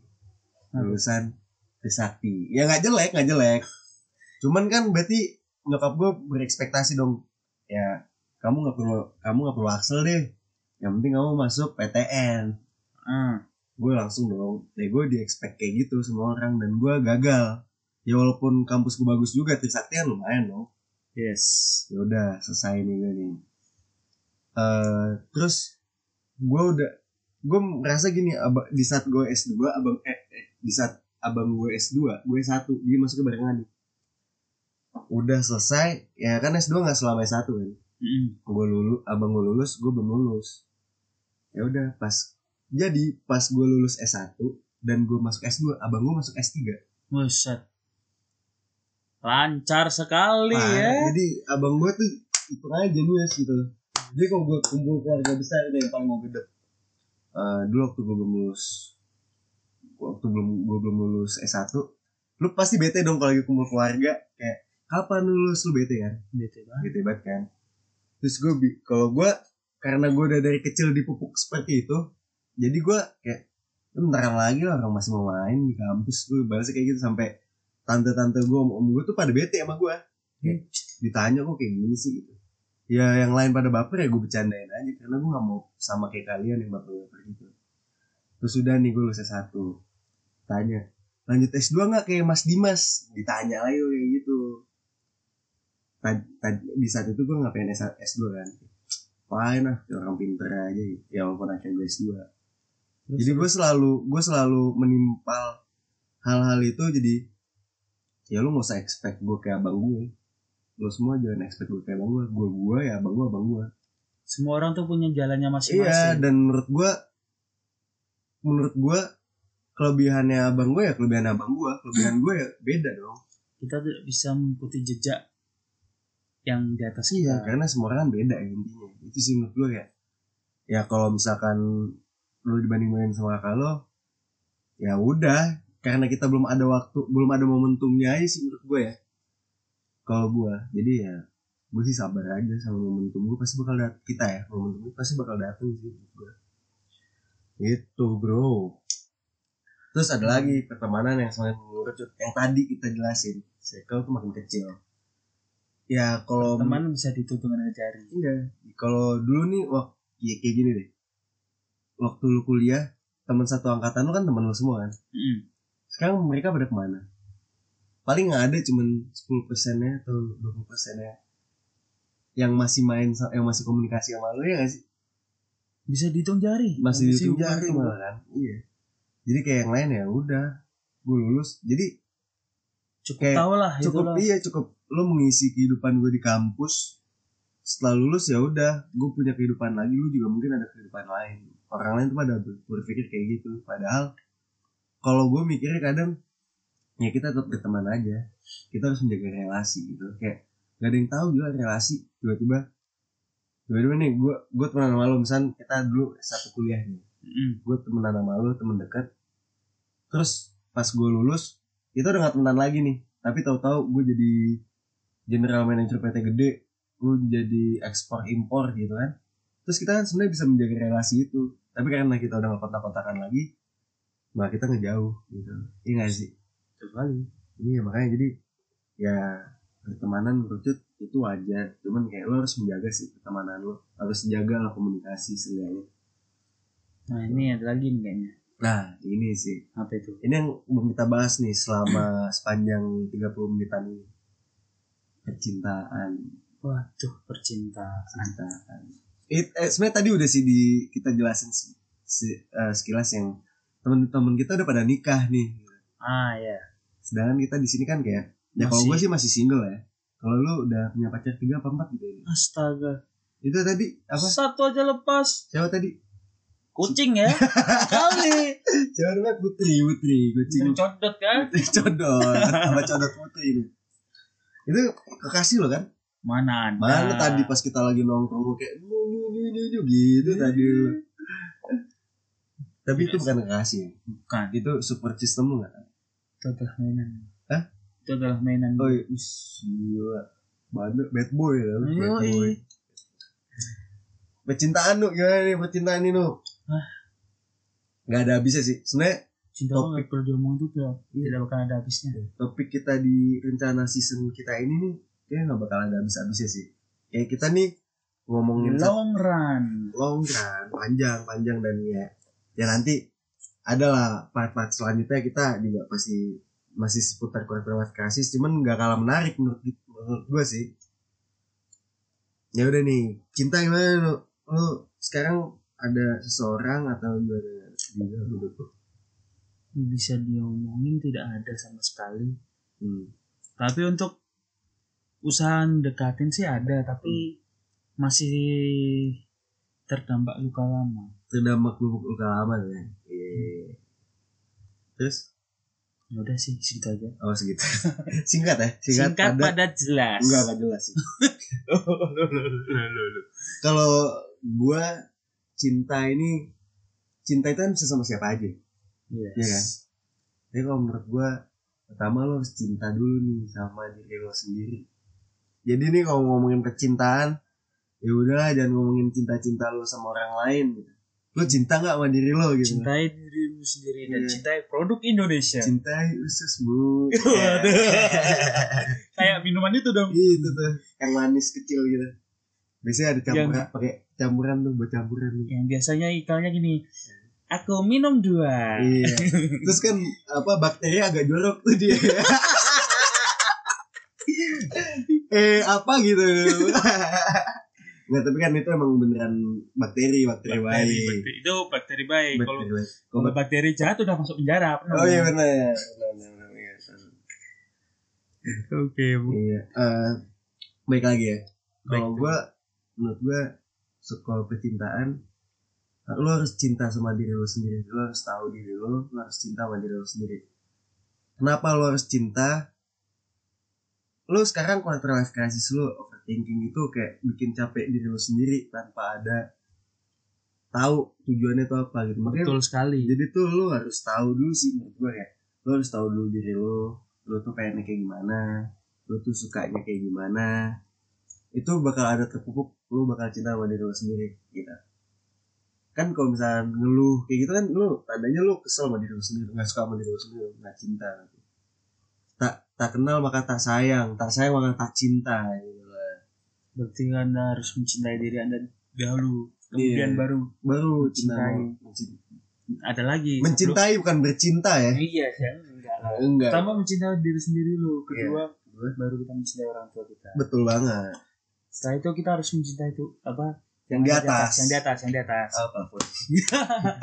Lulusan Trisakti. Ya nggak jelek nggak jelek. Cuman kan berarti nyokap gue berekspektasi dong. Ya kamu nggak perlu kamu nggak perlu Axel deh. Yang penting kamu masuk PTN ah. gue langsung dong. Ya gue di expect kayak gitu semua orang dan gue gagal. Ya walaupun kampus gue bagus juga Trisakti kan lumayan dong. Yes. ya udah selesai nih gue nih Eh terus gue udah gue merasa gini abang, di saat gue S2 abang eh, eh, di saat abang gue S2 gue satu dia masuknya barengan nih udah selesai ya kan S2 nggak selama S1 kan Mm. gue lulus abang gue lulus gue belum lulus ya udah pas jadi pas gue lulus S1 dan gue masuk S2 abang gue masuk S3 Buset. Lancar sekali Parah. ya. jadi abang gue tuh itu aja jenius gitu jadi kalau gue kumpul keluarga besar nih yang paling mau gede. Eh, dulu waktu gue belum lulus waktu belum gue belum lulus S1 lu pasti bete dong kalau lagi kumpul keluarga. Kayak kapan lulus? Lu bete kan? Bete banget. bete banget kan? Terus gue kalau gue karena gue udah dari kecil dipupuk seperti itu jadi gue kayak "Lu bentar lagi lah orang masih mau main di kampus. Gue balasnya kayak gitu sampai tante-tante gue om, gue tuh pada bete sama gue kayak ditanya kok kayak gini sih? Gitu ya yang lain pada baper ya gue bercandain aja karena gue gak mau sama kayak kalian yang baper-baper gitu. Terus udah nih gue lulus S1 tanya lanjut S2 gak kayak Mas Dimas? Ditanya lagi kayak gitu. Tad- tad- di saat itu gue gak pengen S- S2 kan? Fine lah orang pinter aja ya walaupun akhirnya gue S2 jadi gue selalu gue selalu menimpal hal-hal itu jadi ya lu gak usah expect gue kayak abang gue lu semua jangan expect gue kayak abang gue gue gue ya abang gue abang gue Semua orang tuh punya jalannya iya masing-masing. dan menurut gue menurut gue kelebihannya abang gue ya kelebihan abang gue kelebihan gue ya beda dong. Kita tidak bisa mengikuti jejak yang di atas iya kita. karena semua orang kan beda ya intinya. Itu sih menurut gue ya. Ya kalau misalkan lu dibanding bandingin sama kakak lo ya udah. Karena kita belum ada waktu belum ada momentumnya aja sih menurut gue ya kalau gue jadi ya gue sih sabar aja sama momentum gue pasti bakal dat kita ya momentum gue pasti bakal datang sih gue itu bro terus ada lagi pertemanan yang semakin mengerucut yang tadi kita jelasin circle tuh makin kecil ya kalau Teman bisa ditutup dengan jari. Iya. Kalau dulu nih waktu ya kayak gini deh. Waktu lu kuliah, teman satu angkatan lu kan teman lu semua kan. Mm. Sekarang mereka pada ke mana? Paling nggak ada cuman 10 persennya atau 20 persennya yang masih main yang masih komunikasi sama lu ya gak sih? Bisa dihitung jari. Masih dihitung jari malah kan. Iya. Jadi kayak yang lain ya udah gue lulus. Jadi Cukup Kayak tahu lah cukup itulah. iya cukup lo mengisi kehidupan gue di kampus setelah lulus ya udah gue punya kehidupan lagi lu juga mungkin ada kehidupan lain orang lain tuh pada ber- berpikir kayak gitu padahal kalau gue mikirnya kadang ya kita tetap berteman aja. Kita harus menjaga relasi gitu. Kayak gak ada yang tahu juga relasi tiba-tiba tiba-tiba nih gue gue temenan sama lo. Misal kita dulu satu kuliah nih. Mm. gue temenan sama lu temen dekat terus pas gue lulus kita udah gak temenan lagi nih. Tapi tahu-tahu gue jadi general manager PT gede lu jadi ekspor impor gitu kan. Terus kita kan sebenarnya bisa menjaga relasi itu. Tapi karena kita udah gak kontak-kontakan lagi nah kita ngejauh gitu. Iya gak sih Sekali. iya makanya jadi ya pertemanan kerucut itu wajar cuman kayak lo harus menjaga sih pertemanan lo harus jaga lah komunikasi seenggaknya Nah ini ada lagi nih kayaknya. nah ini sih Apa itu? ini yang belum kita bahas nih selama sepanjang 30 menitan ini percintaan Waduh percintaan. percintaan It, eh, sebenarnya tadi udah sih di kita jelasin si, si- eh, sekilas yang temen-temen kita udah pada nikah nih Ah ya. sedangkan kita di sini kan kayak ya kalau gue sih masih single ya kalau lu udah punya pacar tiga apa empat gitu ya Astaga. itu tadi apa Satu aja lepas. siapa tadi Kucing ya. Sekali. siapa namanya Putri Putri kucing Codot kan? Putri codot sama codot Putri itu itu kekasih lo kan Mana ada. Mana tadi pas kita lagi nongkrong kayak nyu nyu nyu nyu nyu gitu tadi lu. Tapi itu bukan kekasih. Bukan. Itu support system lu gak? Itu adalah mainan. Hah? Itu adalah mainan. Oh iya, gila. Bad, bad boy lu, bad Yoi. boy. Percintaan lu gimana nih percintaan ini lu? Hah? Gak ada habisnya sih. Sebenarnya Cinta Topik. perlu diomong tuh tuh. Iya. Tidak bakal ada habisnya. topik kita di rencana season kita ini nih kayaknya gak bakal ada habis-habisnya sih. Kayak kita nih ngomongin Long run. long run panjang panjang dan ya ya nanti adalah part-part selanjutnya kita juga pasti masih seputar kuat kasih cuman nggak kalah menarik menurut, menurut gue sih ya udah nih cinta gimana lu lu sekarang ada seseorang atau gimana juga menurut lu Bisa diomongin tidak ada sama sekali. hmm. Tapi untuk usaha dekatin sih ada. Tapi masih terdampak luka lama. terdampak luka lama ya. Terus Ya udah sih segitu aja. oh segitu. Singkat ya, Singkat, singkat, padat. padat jelas. Enggak enggak jelas sih. Kalau gua cinta ini cinta itu kan bisa sama siapa aja. Yes. Iya kan? Jadi kalau menurut gua pertama lo harus cinta dulu nih sama diri lo sendiri. Jadi nih kalau ngomongin percintaan, ya udahlah jangan ngomongin cinta-cinta lo sama orang lain gitu. Lo cinta nggak sama diri lo gitu? Cintai dirimu sendiri dan Iya. cintai produk Indonesia. Cintai ususmu. Kayak minuman itu dong. Gitu tuh, yang manis kecil gitu. Biasanya ada campuran, pakai campuran tuh buat campuran tuh. Yang biasanya ikannya gini. Aku minum dua. Iya. Terus kan apa bakteri agak jorok tuh dia. eh apa gitu. Nggak tapi kan itu emang beneran bakteri, bakteri, Bakteri, baik. bakteri. Itu bakteri baik. Kalau kalau bakteri jahat udah masuk penjara. Oh iya benar. Iya. Oke, Bu. Iya. Eh, baik lagi ya. Kalau gua menurut gua sekolah percintaan lo harus cinta sama diri lo sendiri. Lo harus tahu diri lo, lo harus cinta sama diri lo sendiri. Kenapa lo harus cinta? Lo sekarang quarter life crisis lo overthinking itu kayak bikin capek diri lo sendiri tanpa ada tahu tujuannya itu apa gitu. Makanya Betul sekali. jadi tuh lo harus tahu dulu sih menurut gue ya lo harus tahu dulu diri lo lo tuh pengennya kayak gimana lo tuh sukanya kayak gimana itu bakal ada terpupuk lo bakal cinta sama diri lo sendiri gitu kan kalau misalnya ngeluh kayak gitu kan lo tandanya lo kesel sama diri lo sendiri nggak suka sama diri lo sendiri nggak cinta tak tak kenal maka tak sayang tak sayang maka tak cinta gitu. Berarti Anda harus mencintai diri Anda dahulu. Kemudian Iya. baru baru cinta Mencintai. ada lagi. mencintai bukan bercinta ya Sebelum- Iya, ya. Enggak lah. enggak Pertama mencintai diri sendiri dulu. Kedua, Kedua. baru kita mencintai orang tua kita. betul banget Setelah itu kita harus mencintai itu apa? yang di atas Yang di atas, yang di atas. apa pun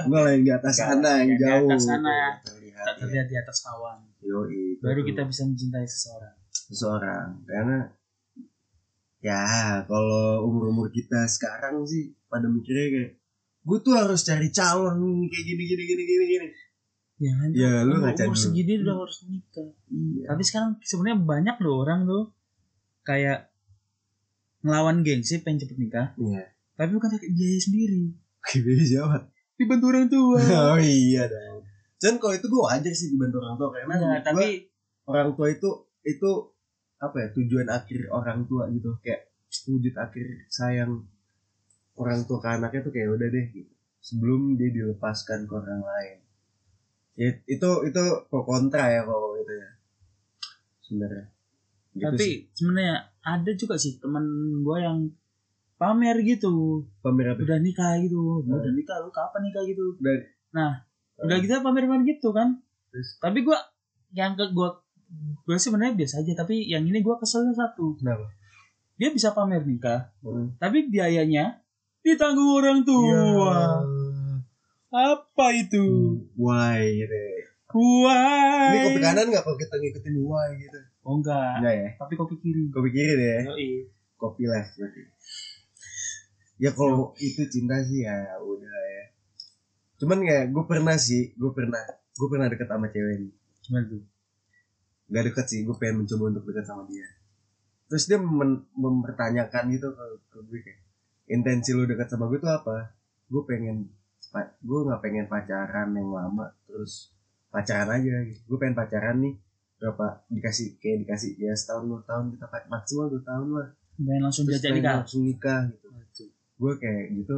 enggak lah yang di atas Enggak, sana yang yang di jauh atas sana. terlihat Tak terlihat di atas awan. Yoi, Baru kita bisa mencintai seseorang. seseorang karena ya kalau umur umur kita sekarang sih pada mikirnya kayak gue tuh harus cari calon kayak gini gini gini gini gini Ya, kan? Ya, lu umur, umur segini udah harus nikah. iya Tapi sekarang sebenarnya banyak loh orang tuh kayak ngelawan gengsi pengen cepet nikah, iya tapi bukan pakai biaya sendiri. Oke, siapa Dibantu orang tua. oh iya dong dan kalau itu gue wajar sih dibantu orang tua karena gua tapi orang tua itu itu apa ya tujuan akhir orang tua gitu. Kayak wujud akhir sayang orang tua ke anaknya tuh kayak udah deh gitu. sebelum dia dilepaskan ke orang lain. Ya, itu itu pro kontra ya kalau gitu ya. Sebenarnya. Gitu tapi sebenarnya ada juga sih teman gua yang pamer gitu. Pamer apa? Udah nikah gitu. Hmm. udah nikah lu kapan nikah gitu? Nah udah gitu pamer-pamer gitu kan. Terus? tapi gua yang ke gua gua sih sebenarnya biasa aja tapi yang ini gua keselnya satu. Kenapa? Dia bisa pamer nikah Hmm. tapi biayanya ditanggung orang tua. Ya. apa itu? Hmm, why ya. Why? ini kopi kanan nggak kalau kita ngikutin why gitu? Oh enggak. Enggak ya? Tapi kopi kiri. Kopi kiri deh. Yoi. kopi left berarti. Ya kalau itu cinta sih ya udah ya. Cuman kayak gue pernah sih gue pernah gue pernah deket sama cewek nih. Gimana tuh nggak deket sih gue pengen mencoba untuk deket sama dia. Terus dia mempertanyakan gitu ke, ke gue kayak intensi lu deket sama gue tuh apa? Gue pengen gue nggak pengen pacaran yang lama terus pacaran aja. Gitu. gue pengen pacaran nih berapa dikasih kayak dikasih ya setahun dua tahun kita maksimal dua tahun lah. Pengen langsung terus pengen nikah? langsung nikah gitu. Gue kayak gitu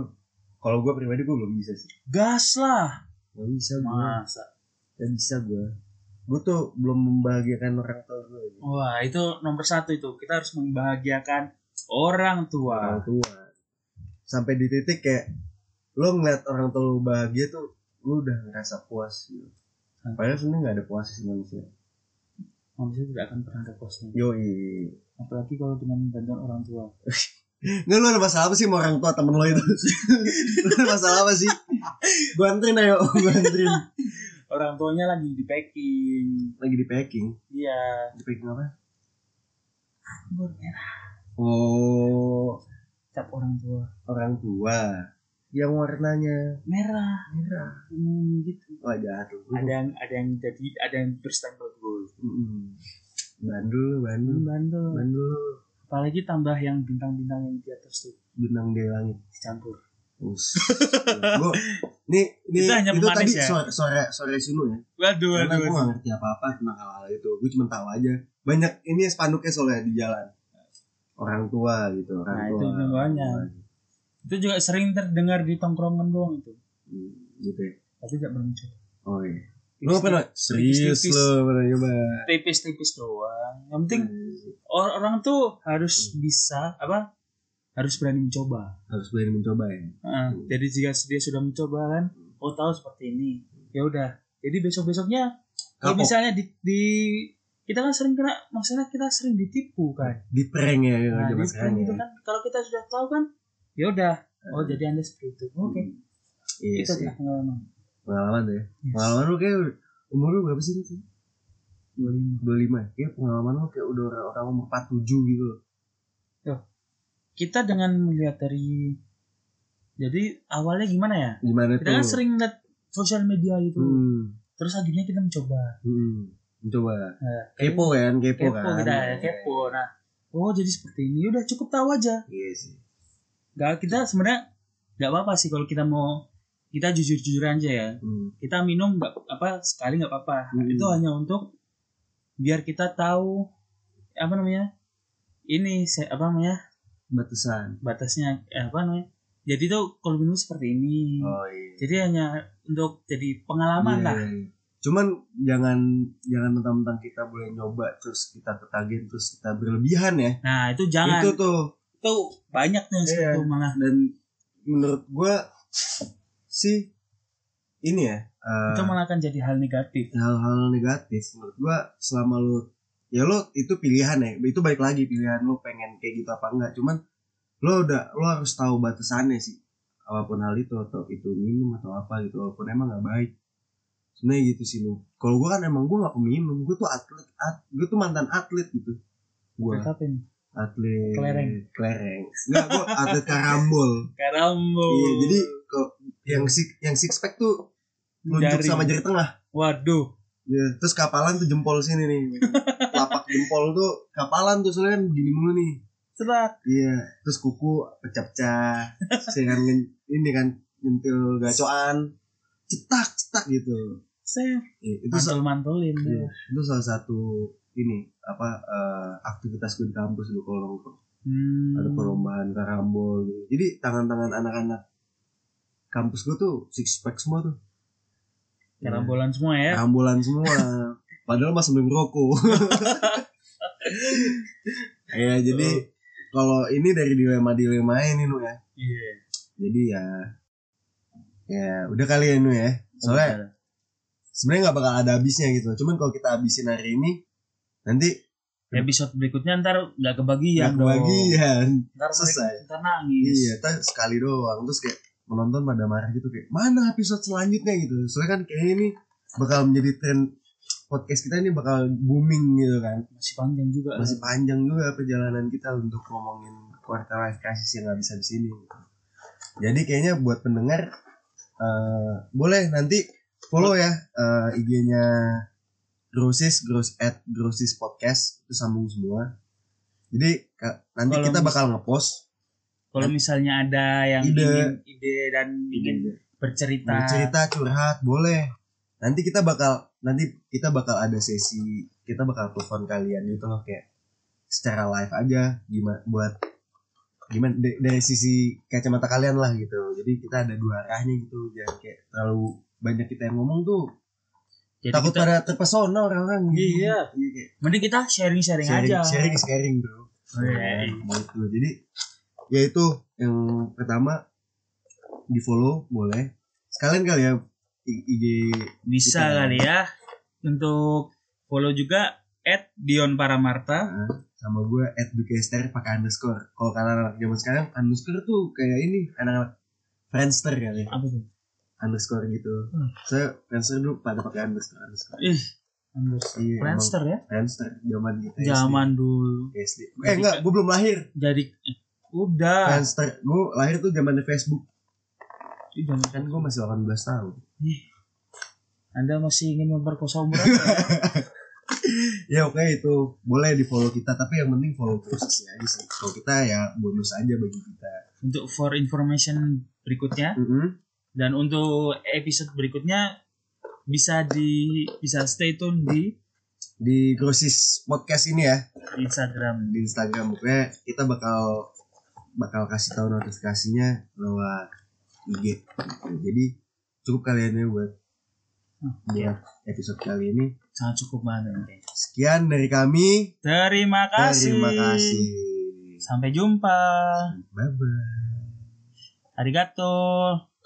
kalau gue pribadi gue belum bisa sih. Gas lah. Nggak bisa gue masa? Nggak bisa gue gue tuh belum membahagiakan orang tua gue gitu. wah itu nomor satu itu kita harus membahagiakan orang tua orang tua sampai di titik kayak lo ngeliat orang tua lo bahagia tuh lo udah ngerasa puas gitu. padahal sebenarnya nggak ada puas sih manusia manusia tidak akan pernah ada puasnya yoi apalagi kalau dengan bantuan orang tua Nggak lu ada masalah apa sih sama orang tua temen lo itu? lu ada masalah apa sih? Gua anterin ayo, gua anterin. Orang tuanya lagi di packing. Lagi di packing. iya. Di packing apa? anggur merah. Oh, cap orang tua. Orang tua. yang warnanya? Merah. Merah. Hmm, gitu. Jahat lu. Ada yang ada yang jadi ada yang berstempel gold Mm-mm. bandul bandul. Bandel bandul. Apalagi tambah yang bintang-bintang yang di atas tuh. Bintang di langit. Dicampur Gua ini ini Itu hanya itu tadi ya? sore sore sore sunu ya? Waduh karena gue gak ngerti apa-apa tentang hal-hal itu. Gue cuma tahu aja. Banyak ini spanduknya soalnya di jalan. Orang tua gitu orang Nah, tua. itu banyak. itu juga sering terdengar di tongkrongan doang itu. Hmm, gitu ya? Tapi tidak mencoba oh iya. Lu pernah? serius lu pernah coba tipis-tipis doang. Yang penting or- orang tuh harus bisa apa harus berani mencoba. Harus berani mencoba ya? Heeh. jadi jika dia sudah mencoba kan oh tahu seperti ini. Ya udah jadi besok besoknya kalau Kapok. misalnya di, di kita kan sering kena masalah kita sering ditipu kan. Di prank ya nah di sekarang itu ya. kan. Kalau kita sudah tahu kan ya udah. Oh jadi anda seperti itu. Oke. Iya itu sih. adalah pengalaman. Pengalaman tuh ya. Yes. pengalaman lu kayak umur lu berapa sih lu tuh 25 dua lima. Kayak pengalaman lu kayak udah orang, orang umur empat tujuh gitu loh kita dengan melihat dari jadi awalnya gimana ya? Gimana kita tuh? kan sering lihat sosial media gitu. Hmm, terus akhirnya kita mencoba. Hmm. mencoba. Nah, kepo kan? Kepo, kepo kan? kita ya kepo. Nah oh jadi seperti ini. Udah cukup tahu aja. Iya sih. Nggak kita sebenarnya nggak apa-apa sih kalau kita mau kita jujur-jujur aja ya. Hmm. kita minum nggak apa sekali nggak apa-apa. Hmm. itu hanya untuk biar kita tahu apa namanya ini apa namanya batasan. Batasnya eh, apa namanya? Jadi tuh kalau minum seperti ini. Oh iya. Jadi hanya untuk jadi pengalaman Iya, lah. iya, iya. Cuman jangan jangan mentang-mentang kita boleh nyoba terus kita ketagihan terus kita berlebihan ya. nah itu jangan. Itu itu, tuh banyak tuh yang Iya. itu malah. Dan menurut gua sih ini ya eh, itu malah akan jadi hal negatif. hal-hal negatif. Menurut gua selama lu ya lo itu pilihan ya. Itu baik lagi pilihan lu pengen kayak gitu apa enggak. Cuman lo udah lo harus tahu batasannya sih. Apa pun hal itu atau itu minum atau apa gitu. Walaupun emang nggak baik. Sebenarnya gitu sih lu. Kalau gua kan emang gua nggak peminum. Gua tuh atlet at, gua tuh mantan atlet gitu. Gua. Atlet apa ini? Atlet Kelereng. kelereng. Enggak gua atlet karambol. Karambol. Iya jadi kok yang six yang six pack tuh nunjuk sama jari tengah. Waduh. Ya, terus kapalan tuh jempol sini nih. Jempol tuh kapalan tuh soalnya gini mulu nih. serat Iya, terus kuku pecah-pecah. Saya kan ini kan nyentil gacoan. Cetak, cetak gitu. saya Ya, itu mantul mantulin iya, itu salah satu ini apa eh, aktivitas gue di kampus dulu kalau nongkrong. hmm. Ada perlombaan karambol gitu. Jadi tangan-tangan anak-anak kampus gue tuh six pack semua tuh. karambolan semua ya Karambolan semua. Padahal masih belum rokok. ya jadi kalau ini dari dilema dilema ini nu ya. iya Jadi ya ya udah kali ya nu ya. Soalnya sebenarnya nggak bakal ada habisnya gitu. Cuman kalau kita habisin hari ini nanti episode berikutnya ntar nggak kebagian dong kebagian. ntar Selesai. ntar nangis Iya, kita sekali doang terus kayak menonton pada marah gitu kayak mana episode selanjutnya gitu. Soalnya kan kayaknya ini bakal menjadi tren podcast kita ini bakal booming gitu kan. masih panjang juga masih panjang juga perjalanan kita untuk ngomongin quarter life crisis yang nggak bisa di sini. Jadi kayaknya buat pendengar eh, boleh nanti follow ya eh, IG-nya Grosis Gros at Grosis Podcast itu sambung semua. Jadi nanti Kalau kita bakal ngepost kalau misalnya ada yang Ide. ingin ide dan ingin bercerita, bercerita curhat boleh. Nanti kita bakal nanti kita bakal ada sesi kita bakal telepon kalian gitu loh kayak secara live aja gimana buat gimana da- dari sisi kacamata kalian lah gitu. Jadi kita ada dua arahnya gitu jangan kayak terlalu banyak kita yang ngomong tuh jadi takut kita pada terpesona orang-orang gitu. Iya. Iya, kayak mending kita sharing-sharing sharing, aja sharing is caring bro. Iya. gitu. Jadi ya itu yang pertama di follow boleh. Sekalian kali ya IG bisa Kita- kali ya untuk follow juga at Dion Paramarta sama gue at Dukester pakai underscore. Kalau kalian anak zaman sekarang underscore tuh kayak ini anak-anak Friendster kali ya. apa tuh underscore gitu. Hmm. Saya Friendster dulu pada pakai underscore underscore. ih underscore Iya, Friendster ya Friendster zaman kita zaman dulu SD. Eh enggak, gue belum lahir. jadi udah Friendster, gue lahir tuh zaman Facebook. Jangan kan gue masih 18 tahun Anda masih ingin memperkosa umur ya? ya oke itu boleh di follow kita tapi yang penting follow prosesnya aja sih kalau kita ya bonus aja bagi kita Untuk for information berikutnya Mm-mm. dan untuk episode berikutnya bisa di bisa stay tune di di Grosis podcast ini ya Instagram. di Instagram pokoknya kita bakal bakal kasih tahu notifikasinya lewat IG jadi cukup kalian ya buat buat episode kali ini Sangat cukup banget. oke. sekian dari kami Terima kasih. terima kasih Sampai jumpa. bye bye Arigato.